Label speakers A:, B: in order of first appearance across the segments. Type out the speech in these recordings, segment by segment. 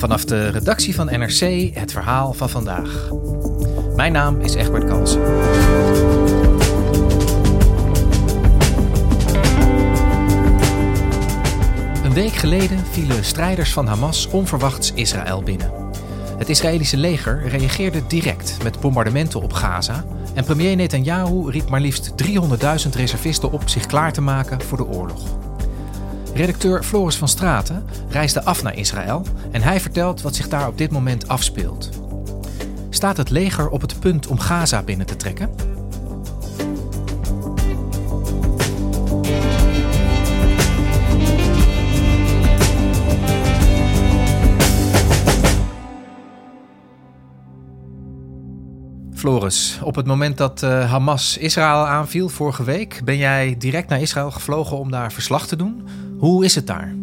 A: Vanaf de redactie van NRC het verhaal van vandaag. Mijn naam is Egbert Kalsen. Een week geleden vielen strijders van Hamas onverwachts Israël binnen. Het Israëlische leger reageerde direct met bombardementen op Gaza en premier Netanyahu riep maar liefst 300.000 reservisten op zich klaar te maken voor de oorlog. Redacteur Floris van Straten reisde af naar Israël en hij vertelt wat zich daar op dit moment afspeelt. Staat het leger op het punt om Gaza binnen te trekken? Floris, op het moment dat uh, Hamas Israël aanviel vorige week, ben jij direct naar Israël gevlogen om daar verslag te doen. Hoe is het daar?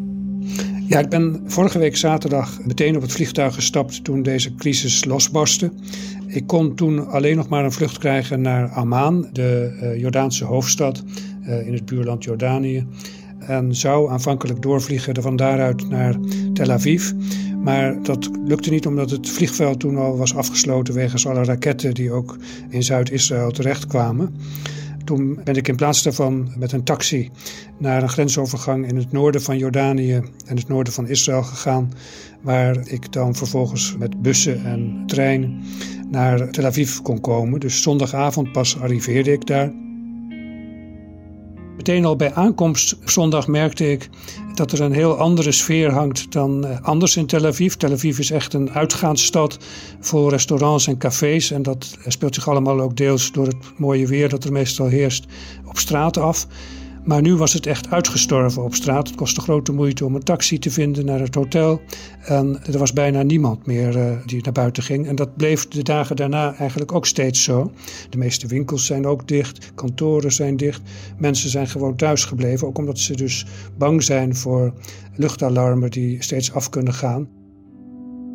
B: Ja, ik ben vorige week zaterdag meteen op het vliegtuig gestapt toen deze crisis losbarstte. Ik kon toen alleen nog maar een vlucht krijgen naar Amman, de uh, Jordaanse hoofdstad uh, in het buurland Jordanië. En zou aanvankelijk doorvliegen van daaruit naar Tel Aviv. Maar dat lukte niet omdat het vliegveld toen al was afgesloten wegens alle raketten die ook in Zuid-Israël terechtkwamen. Toen ben ik in plaats daarvan met een taxi naar een grensovergang in het noorden van Jordanië en het noorden van Israël gegaan. Waar ik dan vervolgens met bussen en trein naar Tel Aviv kon komen. Dus zondagavond pas arriveerde ik daar. Meteen al bij aankomst zondag merkte ik dat er een heel andere sfeer hangt dan eh, anders in Tel Aviv. Tel Aviv is echt een uitgaansstad voor restaurants en cafés. En dat speelt zich allemaal ook deels door het mooie weer dat er meestal heerst op straat af. Maar nu was het echt uitgestorven op straat. Het kostte grote moeite om een taxi te vinden naar het hotel. En er was bijna niemand meer uh, die naar buiten ging. En dat bleef de dagen daarna eigenlijk ook steeds zo. De meeste winkels zijn ook dicht, kantoren zijn dicht. Mensen zijn gewoon thuis gebleven, ook omdat ze dus bang zijn voor luchtalarmen die steeds af kunnen gaan.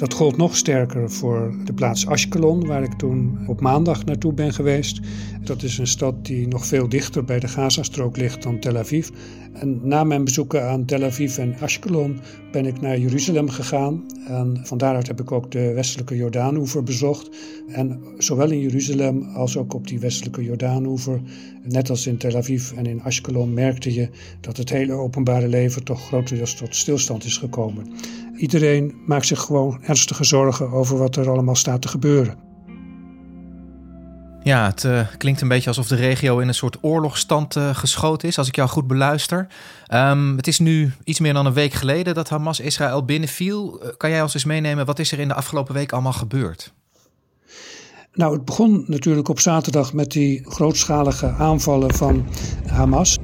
B: Dat gold nog sterker voor de plaats Ashkelon, waar ik toen op maandag naartoe ben geweest. Dat is een stad die nog veel dichter bij de Gazastrook ligt dan Tel Aviv. En na mijn bezoeken aan Tel Aviv en Ashkelon ben ik naar Jeruzalem gegaan. En van daaruit heb ik ook de westelijke Jordaanoever bezocht. En zowel in Jeruzalem als ook op die westelijke Jordaanoever, net als in Tel Aviv en in Ashkelon, merkte je dat het hele openbare leven toch grotendeels tot stilstand is gekomen. Iedereen maakt zich gewoon ernstige zorgen over wat er allemaal staat te gebeuren.
A: Ja, het uh, klinkt een beetje alsof de regio in een soort oorlogstand uh, geschoten is, als ik jou goed beluister. Um, het is nu iets meer dan een week geleden dat Hamas Israël binnenviel. Uh, kan jij ons eens meenemen, wat is er in de afgelopen week allemaal gebeurd?
B: Nou, het begon natuurlijk op zaterdag met die grootschalige aanvallen van Hamas.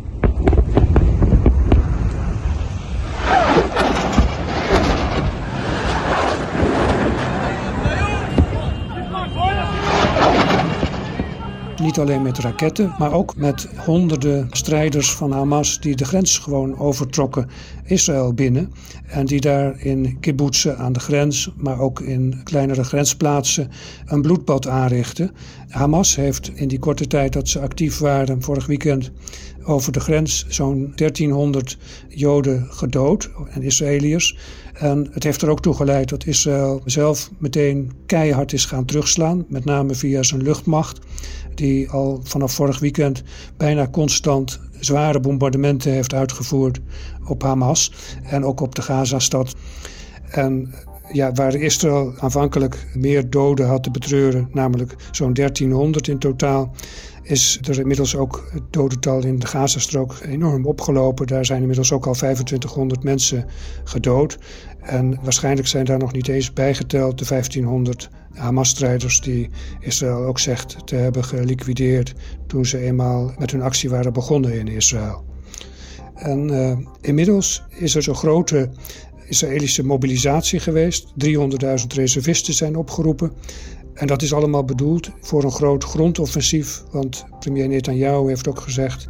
B: Niet alleen met raketten, maar ook met honderden strijders van Hamas die de grens gewoon overtrokken Israël binnen. En die daar in kibbutzen aan de grens, maar ook in kleinere grensplaatsen een bloedbad aanrichten. Hamas heeft in die korte tijd dat ze actief waren, vorig weekend, over de grens zo'n 1300 Joden gedood en Israëliërs. En het heeft er ook toe geleid dat Israël zelf meteen keihard is gaan terugslaan, met name via zijn luchtmacht, die al vanaf vorig weekend bijna constant zware bombardementen heeft uitgevoerd op Hamas en ook op de Gazastad. En ja, waar Israël aanvankelijk meer doden had te betreuren, namelijk zo'n 1300 in totaal, is er inmiddels ook het dodental in de Gazastrook enorm opgelopen. Daar zijn inmiddels ook al 2500 mensen gedood. En waarschijnlijk zijn daar nog niet eens bijgeteld de 1500 Hamas-strijders die Israël ook zegt te hebben geliquideerd toen ze eenmaal met hun actie waren begonnen in Israël. En uh, inmiddels is er zo'n grote Israëlische mobilisatie geweest. 300.000 reservisten zijn opgeroepen. En dat is allemaal bedoeld voor een groot grondoffensief. Want premier Netanyahu heeft ook gezegd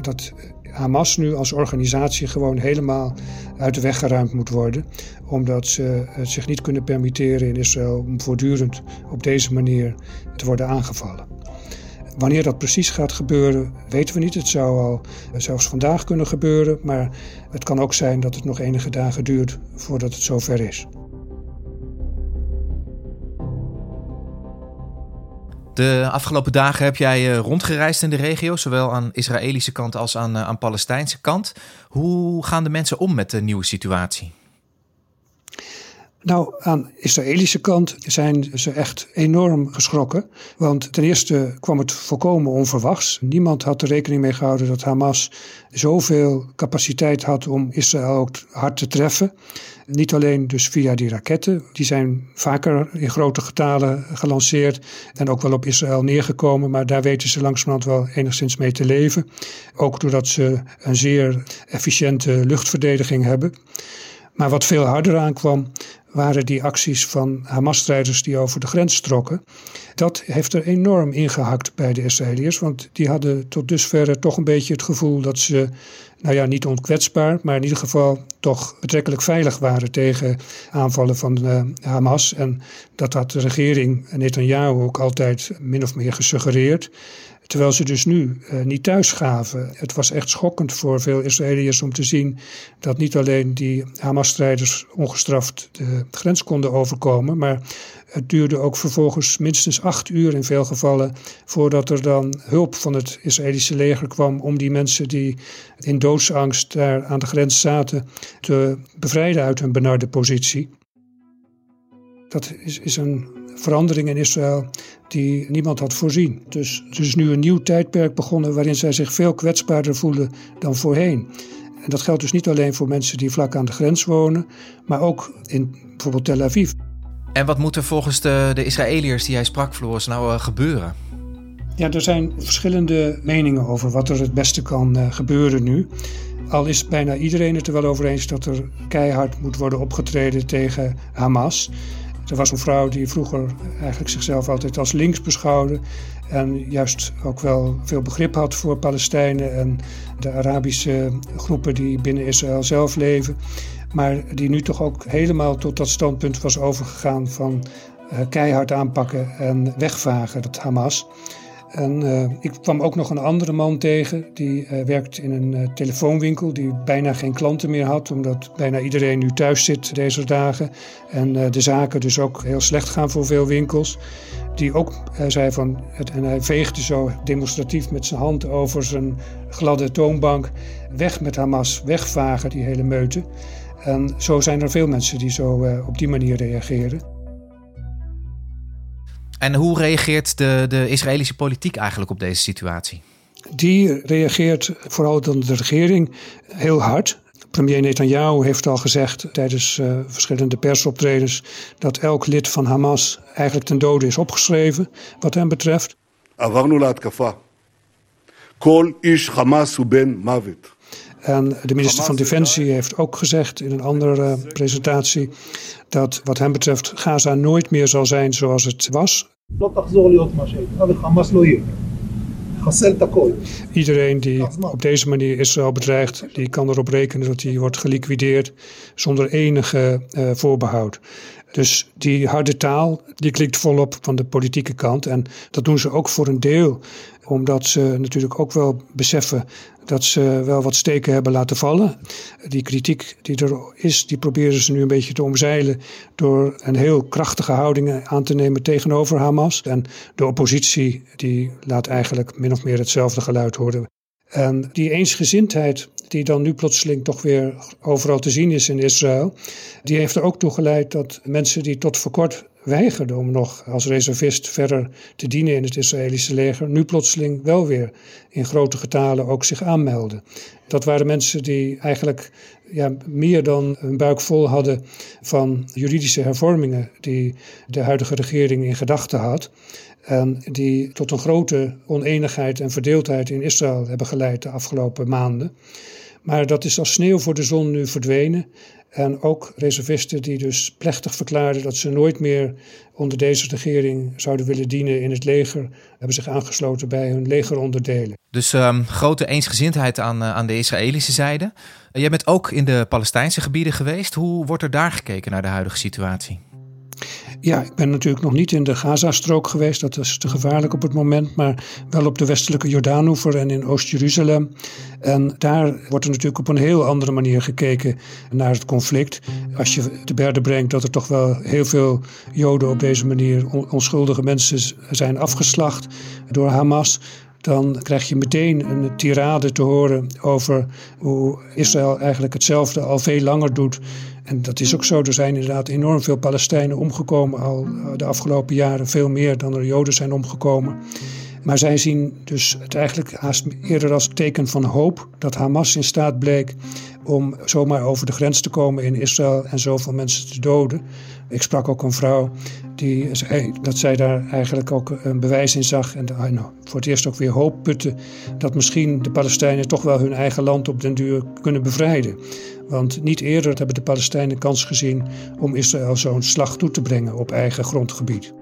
B: dat Hamas nu als organisatie gewoon helemaal uit de weg geruimd moet worden. Omdat ze het zich niet kunnen permitteren in Israël om voortdurend op deze manier te worden aangevallen. Wanneer dat precies gaat gebeuren, weten we niet. Het zou al zelfs vandaag kunnen gebeuren, maar het kan ook zijn dat het nog enige dagen duurt voordat het zover is.
A: De afgelopen dagen heb jij eh, rondgereisd in de regio, zowel aan Israëlische kant als aan, eh, aan Palestijnse kant. Hoe gaan de mensen om met de nieuwe situatie?
B: Nou, aan Israëlische kant zijn ze echt enorm geschrokken. Want ten eerste kwam het volkomen onverwachts. Niemand had er rekening mee gehouden dat Hamas zoveel capaciteit had om Israël ook hard te treffen. Niet alleen dus via die raketten, die zijn vaker in grote getalen gelanceerd en ook wel op Israël neergekomen, maar daar weten ze langzamerhand wel enigszins mee te leven. Ook doordat ze een zeer efficiënte luchtverdediging hebben. Maar wat veel harder aankwam, waren die acties van Hamas-strijders die over de grens trokken. Dat heeft er enorm ingehakt bij de Israëliërs, want die hadden tot dusver toch een beetje het gevoel dat ze, nou ja, niet onkwetsbaar, maar in ieder geval toch betrekkelijk veilig waren tegen aanvallen van uh, Hamas. En dat had de regering Netanyahu ook altijd min of meer gesuggereerd. Terwijl ze dus nu uh, niet thuis gaven. Het was echt schokkend voor veel Israëliërs om te zien dat niet alleen die Hamas-strijders ongestraft de grens konden overkomen, maar het duurde ook vervolgens minstens acht uur in veel gevallen voordat er dan hulp van het Israëlische leger kwam om die mensen die in doodsangst daar aan de grens zaten te bevrijden uit hun benarde positie. Dat is, is een verandering in Israël die niemand had voorzien. Dus er is nu een nieuw tijdperk begonnen waarin zij zich veel kwetsbaarder voelen dan voorheen. En dat geldt dus niet alleen voor mensen die vlak aan de grens wonen, maar ook in bijvoorbeeld Tel Aviv.
A: En wat moet er volgens de, de Israëliërs die jij sprak, Floris, nou uh, gebeuren?
B: Ja, er zijn verschillende meningen over wat er het beste kan uh, gebeuren nu. Al is bijna iedereen het er wel over eens dat er keihard moet worden opgetreden tegen Hamas. Er was een vrouw die vroeger eigenlijk zichzelf altijd als links beschouwde. En juist ook wel veel begrip had voor Palestijnen en de Arabische groepen die binnen Israël zelf leven. Maar die nu toch ook helemaal tot dat standpunt was overgegaan van uh, keihard aanpakken en wegvagen, dat Hamas. En uh, ik kwam ook nog een andere man tegen, die uh, werkt in een telefoonwinkel, die bijna geen klanten meer had, omdat bijna iedereen nu thuis zit deze dagen. En de zaken dus ook heel slecht gaan voor veel winkels. Die ook zei van, het, en hij veegde zo demonstratief met zijn hand over zijn gladde toonbank, weg met Hamas, wegvagen die hele meute. En zo zijn er veel mensen die zo op die manier reageren.
A: En hoe reageert de, de Israëlische politiek eigenlijk op deze situatie?
B: Die reageert vooral dan de regering heel hard. Premier Netanyahu heeft al gezegd tijdens uh, verschillende persoptredens dat elk lid van Hamas eigenlijk ten dode is opgeschreven, wat hem betreft. Kol ish Hamas ben mavet. En de minister van Defensie heeft ook gezegd in een andere presentatie dat wat hem betreft Gaza nooit meer zal zijn zoals het was. Iedereen die op deze manier Israël bedreigt, die kan erop rekenen dat hij wordt geliquideerd zonder enige uh, voorbehoud. Dus die harde taal, die klinkt volop van de politieke kant. En dat doen ze ook voor een deel omdat ze natuurlijk ook wel beseffen dat ze wel wat steken hebben laten vallen. Die kritiek die er is, die proberen ze nu een beetje te omzeilen door een heel krachtige houding aan te nemen tegenover Hamas. En de oppositie die laat eigenlijk min of meer hetzelfde geluid horen. En die eensgezindheid die dan nu plotseling toch weer overal te zien is in Israël, die heeft er ook toe geleid dat mensen die tot voor kort weigerden om nog als reservist verder te dienen in het Israëlische leger, nu plotseling wel weer in grote getalen ook zich aanmelden. Dat waren mensen die eigenlijk ja, meer dan een buik vol hadden van juridische hervormingen die de huidige regering in gedachten had. En die tot een grote oneenigheid en verdeeldheid in Israël hebben geleid de afgelopen maanden. Maar dat is als sneeuw voor de zon nu verdwenen. En ook reservisten die dus plechtig verklaarden dat ze nooit meer onder deze regering zouden willen dienen in het leger, hebben zich aangesloten bij hun legeronderdelen.
A: Dus um, grote eensgezindheid aan, uh, aan de Israëlische zijde. Uh, jij bent ook in de Palestijnse gebieden geweest. Hoe wordt er daar gekeken naar de huidige situatie?
B: Ja, ik ben natuurlijk nog niet in de Gazastrook geweest. Dat is te gevaarlijk op het moment. Maar wel op de westelijke Jordaanoever en in Oost-Jeruzalem. En daar wordt er natuurlijk op een heel andere manier gekeken naar het conflict. Als je te berde brengt dat er toch wel heel veel Joden op deze manier, onschuldige mensen, zijn afgeslacht door Hamas dan krijg je meteen een tirade te horen over hoe Israël eigenlijk hetzelfde al veel langer doet en dat is ook zo. Er zijn inderdaad enorm veel Palestijnen omgekomen al eh, de afgelopen jaren. Veel meer dan er Joden zijn omgekomen. Maar zij zien dus het eigenlijk haast eerder als teken van hoop dat Hamas in staat bleek om zomaar over de grens te komen in Israël en zoveel mensen te doden. Ik sprak ook een vrouw die zei dat zij daar eigenlijk ook een bewijs in zag en nou, voor het eerst ook weer hoop putte dat misschien de Palestijnen toch wel hun eigen land op den duur kunnen bevrijden. Want niet eerder hebben de Palestijnen kans gezien om Israël zo'n slag toe te brengen op eigen grondgebied.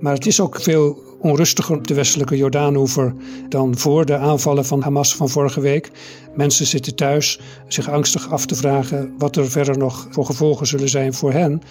B: Maar het is ook veel onrustiger op de westelijke Jordaanoever dan voor de aanvallen van Hamas van vorige week. Mensen zitten thuis zich angstig af te vragen wat er verder nog voor gevolgen zullen zijn voor hen.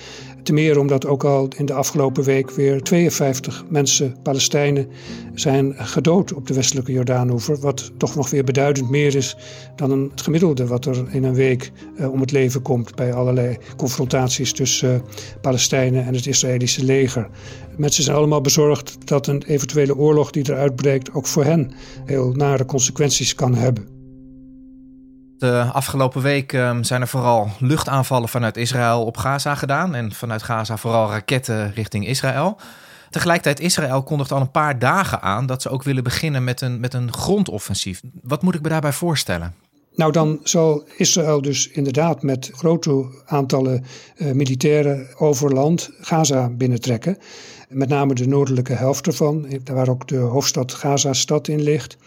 B: Ten meer omdat ook al in de afgelopen week weer 52 mensen, Palestijnen, zijn gedood op de westelijke Jordaanoever. Wat toch nog weer beduidend meer is dan het gemiddelde wat er in een week eh, om het leven komt bij allerlei confrontaties tussen uh, Palestijnen en het Israëlische leger. Mensen zijn allemaal bezorgd dat een eventuele oorlog die eruit breekt ook voor hen heel nare consequenties kan hebben.
A: De afgelopen week ehm, zijn er vooral luchtaanvallen vanuit Israël op Gaza gedaan. En vanuit Gaza vooral raketten richting Israël. Tegelijkertijd, Israël kondigt al een paar dagen aan dat ze ook willen beginnen met een, met een grondoffensief. Wat moet ik me daarbij voorstellen?
B: Nou, dan zal Israël dus inderdaad met grote aantallen uh, militairen over land Gaza binnentrekken. Met name de noordelijke helft ervan, waar ook de hoofdstad Gaza-stad in ligt.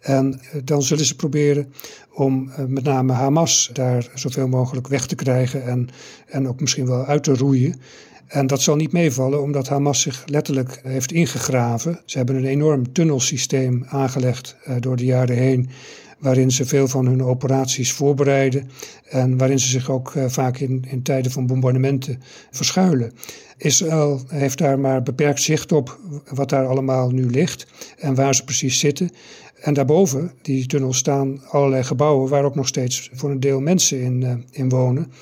B: En eh, dan zullen ze proberen om eh, met name Hamas daar zoveel mogelijk weg te krijgen en, en ook misschien wel uit te roeien. En dat zal niet meevallen, omdat Hamas zich letterlijk heeft ingegraven. Ze hebben een enorm tunnelsysteem aangelegd door de jaren heen, waarin ze veel van hun operaties voorbereiden en waarin ze zich ook uh, vaak in, in tijden van bombardementen verschuilen. Israël heeft daar maar beperkt zicht op wat daar allemaal nu ligt en waar ze precies zitten. En daarboven, die tunnel, staan allerlei gebouwen waar ook nog steeds voor een deel mensen in, uh, in wonen.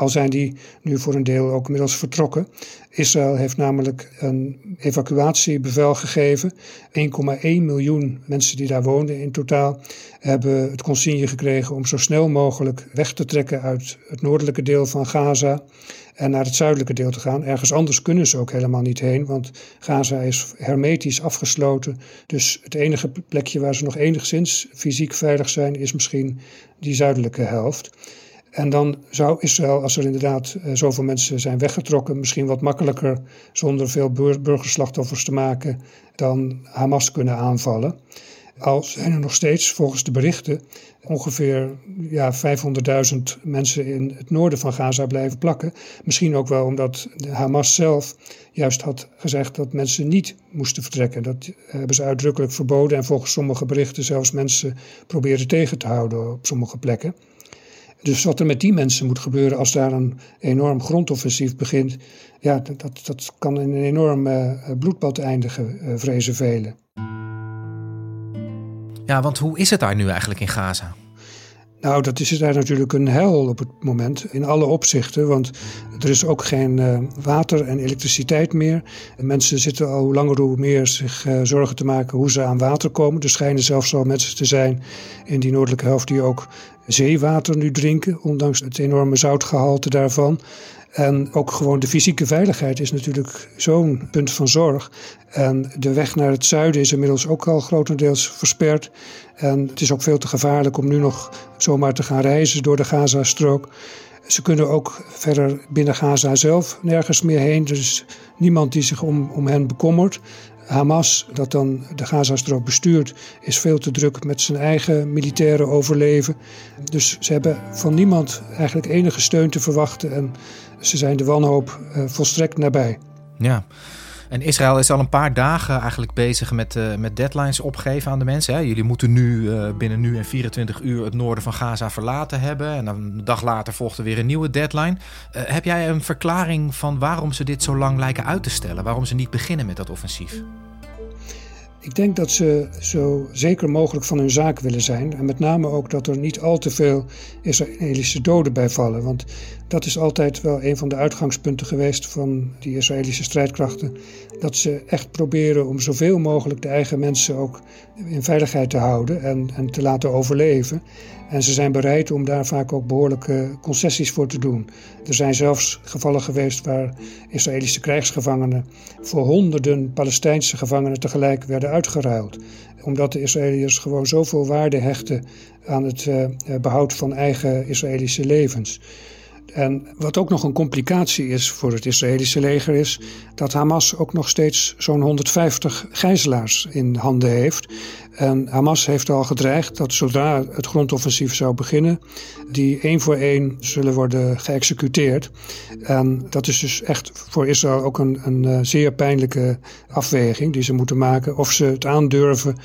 B: Al zijn die nu voor een deel ook inmiddels vertrokken. Israël heeft namelijk een evacuatiebevel gegeven. 1,1 miljoen mensen die daar woonden in totaal hebben het consigne gekregen om zo snel mogelijk weg te trekken uit het noordelijke deel van Gaza en naar het zuidelijke deel te gaan. Ergens anders kunnen ze ook helemaal niet heen, want Gaza is hermetisch afgesloten. Dus het enige plekje waar ze nog enigszins fysiek veilig zijn, is misschien die zuidelijke helft. En dan zou Israël, als er inderdaad uh, zoveel mensen zijn weggetrokken, misschien wat makkelijker, zonder veel burgerslachtoffers te maken, dan Hamas kunnen aanvallen. Al zijn er nog steeds, volgens de berichten, ongeveer ja, 500.000 mensen in het noorden van Gaza blijven plakken. Misschien ook wel omdat Hamas zelf juist had gezegd dat mensen niet moesten vertrekken. Dat hebben ze uitdrukkelijk verboden en volgens sommige berichten zelfs mensen proberen tegen te houden op sommige plekken. Dus wat er met die mensen moet gebeuren als daar een enorm grondoffensief begint, ja, dat, dat kan in een enorm uh, bloedbad eindigen, uh, vrezen velen.
A: Ja, want hoe is het daar nu eigenlijk in Gaza?
B: Nou, dat is daar natuurlijk een hel op het moment, in alle opzichten. Want er is ook geen uh, water en elektriciteit meer. En mensen zitten al langer hoe meer zich uh, zorgen te maken hoe ze aan water komen. Er schijnen zelfs al mensen te zijn in die noordelijke helft die ook zeewater nu drinken, ondanks het enorme zoutgehalte daarvan. En ook gewoon de fysieke veiligheid is natuurlijk zo'n punt van zorg. En de weg naar het zuiden is inmiddels ook al grotendeels versperd. En het is ook veel te gevaarlijk om nu nog zomaar te gaan reizen door de Gazastrook. Ze kunnen ook verder binnen Gaza zelf nergens meer heen. Dus niemand die zich om, om hen bekommert. Hamas, dat dan de Gazastrook bestuurt, is veel te druk met zijn eigen militaire overleven. Dus ze hebben van niemand eigenlijk enige steun te verwachten en ze zijn de wanhoop uh, volstrekt nabij.
A: Ja. En Israël is al een paar dagen eigenlijk bezig met, uh, met deadlines opgeven aan de mensen. Hè. Jullie moeten nu uh, binnen nu en 24 uur het noorden van Gaza verlaten hebben. En dan een dag later volgt er weer een nieuwe deadline. Heb jij een verklaring van waarom ze dit zo lang lijken uit te stellen? Waarom ze niet beginnen met dat offensief?
B: Ik denk dat ze zo zeker mogelijk van hun zaak willen zijn. En met name ook dat er niet al te veel Israëlische doden bij vallen. Want dat is altijd wel een van de uitgangspunten geweest van die Israëlische strijdkrachten. Dat ze echt proberen om zoveel mogelijk de eigen mensen ook in veiligheid te houden en, en te laten overleven. En ze zijn bereid om daar vaak ook behoorlijke concessies voor te doen. Er zijn zelfs gevallen geweest waar Israëlische krijgsgevangenen voor honderden Palestijnse gevangenen tegelijk werden uitgeruild. Omdat de Israëliërs gewoon zoveel waarde hechten aan het uh, behoud van eigen Israëlische levens. En wat ook nog een complicatie is voor het Israëlische leger is dat Hamas ook nog steeds zo'n 150 gijzelaars in handen heeft. En Hamas heeft al gedreigd dat zodra het grondoffensief zou beginnen, die één voor één zullen worden geëxecuteerd. En dat is dus echt voor Israël ook een, een eh, zeer pijnlijke afweging die ze moeten maken. Of ze het aandurven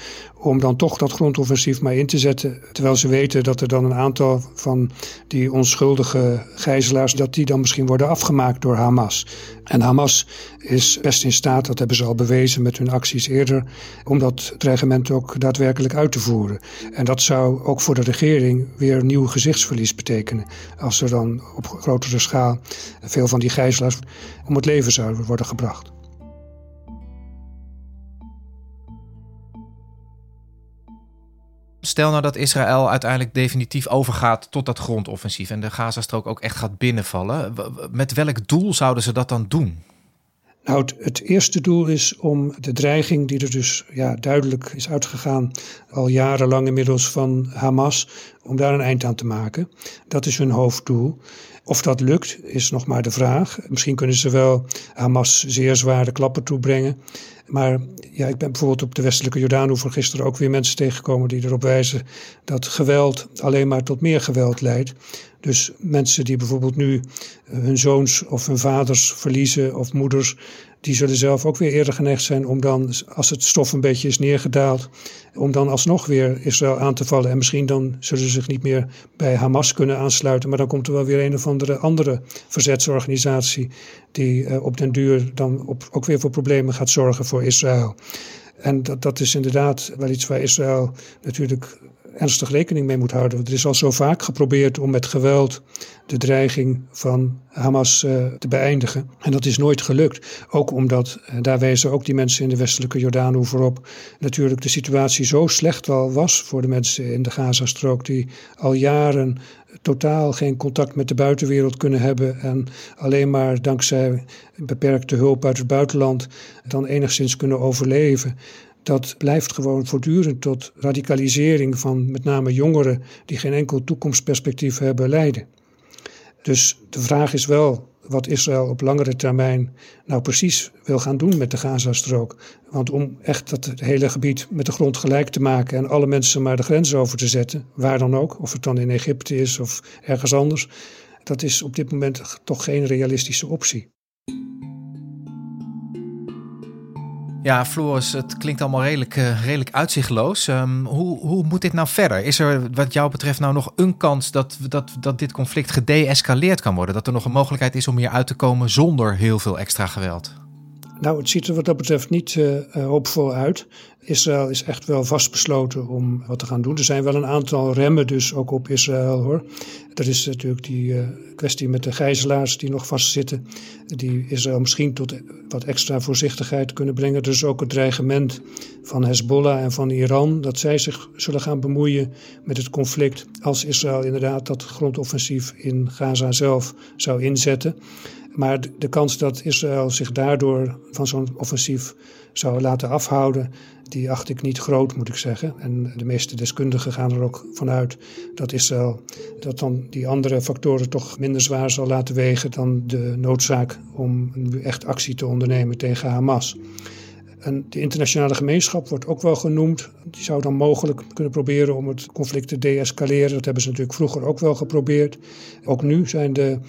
B: om dan toch dat grondoffensief maar in te zetten. Terwijl ze weten dat er dan een aantal van die onschuldige gijzelaars, dat die dan misschien worden afgemaakt door Hamas. En Hamas is best in staat, dat hebben ze al bewezen met hun acties eerder, om dat dreigement ook daadwerkelijk uit te voeren. En dat zou ook voor de regering weer nieuw gezichtsverlies betekenen. Als er dan op grotere schaal veel van die gijzelaars om het leven zouden worden gebracht.
A: Stel nou dat Israël uiteindelijk definitief overgaat tot dat grondoffensief en de Gazastrook ook echt gaat binnenvallen. Met welk doel zouden ze dat dan doen?
B: Nou, het, eerste doel is om de dreiging, die er dus ja, duidelijk is uitgegaan, al jarenlang inmiddels van Hamas, om daar een eind aan te maken. Dat is hun hoofddoel. Of dat lukt, is nog maar de vraag. Misschien kunnen ze wel Hamas zeer zware klappen toebrengen. Maar ja, ik ben bijvoorbeeld op de westelijke Jordaanoever gisteren ook weer mensen tegengekomen die erop wijzen dat geweld alleen maar tot meer geweld leidt. Dus mensen die bijvoorbeeld nu hun zoons of hun vaders verliezen of moeders, die zullen zelf ook weer eerder geneigd zijn om dan, als het stof een beetje is neergedaald, om dan alsnog weer Israël aan te vallen. En misschien dan zullen ze zich niet meer bij Hamas kunnen aansluiten, maar dan komt er wel weer een of andere andere verzetsorganisatie die uh, op den duur dan op, ook weer voor problemen gaat zorgen voor Israël. En dat, dat is inderdaad wel iets waar Israël natuurlijk ernstig rekening mee moet houden. Want er is al zo vaak geprobeerd om met geweld de dreiging van Hamas uh, te beëindigen. En dat is nooit gelukt. Ook omdat, uh, daar wezen ook die mensen in de westelijke Jordaanoever op, natuurlijk de situatie zo slecht al was voor de mensen in de Gazastrook, die al jaren totaal geen contact met de buitenwereld kunnen hebben en alleen maar dankzij beperkte hulp uit het buitenland dan enigszins kunnen overleven dat blijft gewoon voortdurend tot radicalisering van met name jongeren die geen enkel toekomstperspectief hebben leiden. Dus de vraag is wel wat Israël op langere termijn nou precies wil gaan doen met de Gazastrook. Want om echt dat hele gebied met de grond gelijk te maken en alle mensen maar de grens over te zetten, waar dan ook, of het dan in Egypte is of ergens anders, dat is op dit moment toch geen realistische optie.
A: Ja, Floris, het klinkt allemaal redelijk, uh, redelijk uitzichtloos. Um, hoe, hoe moet dit nou verder? Is er wat jou betreft nou nog een kans dat, dat, dat dit conflict gedeescaleerd kan worden? Dat er nog een mogelijkheid is om hier uit te komen zonder heel veel extra geweld?
B: Nou, het ziet er wat dat betreft niet uh, hoopvol uit. Israël is echt wel vastbesloten om wat te gaan doen. Er zijn wel een aantal remmen dus ook op Israël hoor. Er is natuurlijk die uh, kwestie met de gijzelaars die nog vastzitten. Die Israël misschien tot wat extra voorzichtigheid kunnen brengen. Is ook het dreigement van Hezbollah en van Iran dat zij zich zullen gaan bemoeien met het conflict. Als Israël inderdaad dat grondoffensief in Gaza zelf zou inzetten. Maar de kans dat Israël zich daardoor van zo'n offensief zou laten afhouden, die acht ik niet groot, moet ik zeggen. En de meeste deskundigen gaan er ook vanuit dat Israël dat dan die andere factoren toch minder zwaar zal laten wegen dan de noodzaak om echt actie te ondernemen tegen Hamas. En de internationale gemeenschap wordt ook wel genoemd. Die zou dan mogelijk kunnen proberen om het conflict te deescaleren. Dat hebben ze natuurlijk vroeger ook wel geprobeerd. Ook nu zijn de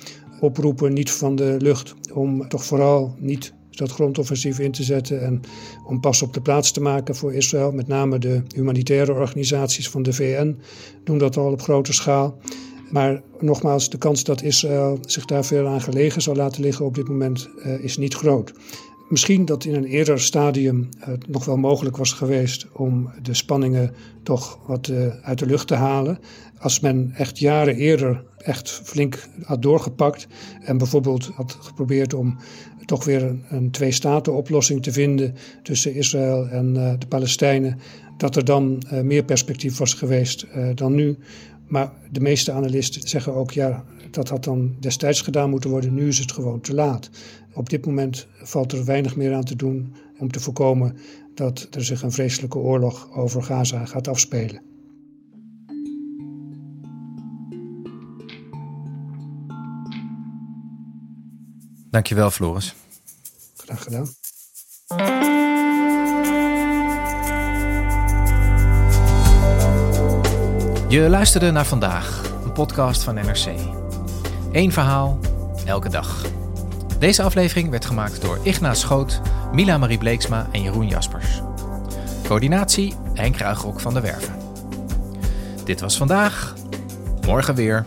B: oproepen niet van de lucht om toch vooral niet dat grondoffensief in te zetten en om pas op de plaats te maken voor Israël. Met name de humanitaire organisaties van de VN doen dat al op grote schaal. Maar nogmaals, de kans dat Israël zich daar veel aan gelegen zal laten liggen op dit moment uh, is niet groot. Misschien dat in een eerder stadium het nog wel mogelijk was geweest om de spanningen toch wat uh, uit de lucht te halen. Als men echt jaren eerder echt flink had doorgepakt en bijvoorbeeld had geprobeerd om toch weer een, een twee-staten-oplossing te vinden tussen Israël en uh, de Palestijnen, dat er dan uh, meer perspectief was geweest uh, dan nu. Maar de meeste analisten zeggen ook, ja, dat had dan destijds gedaan moeten worden. Nu is het gewoon te laat. Op dit moment valt er weinig meer aan te doen om te voorkomen dat er zich een vreselijke oorlog over Gaza gaat afspelen.
A: Dankjewel, Floris.
B: Graag gedaan.
A: Je luisterde naar vandaag, een podcast van NRC. Eén verhaal, elke dag. Deze aflevering werd gemaakt door Ignaat Schoot, Mila Marie Bleeksma en Jeroen Jaspers. Coördinatie Henk Ruigrok van de Werven. Dit was vandaag. Morgen weer.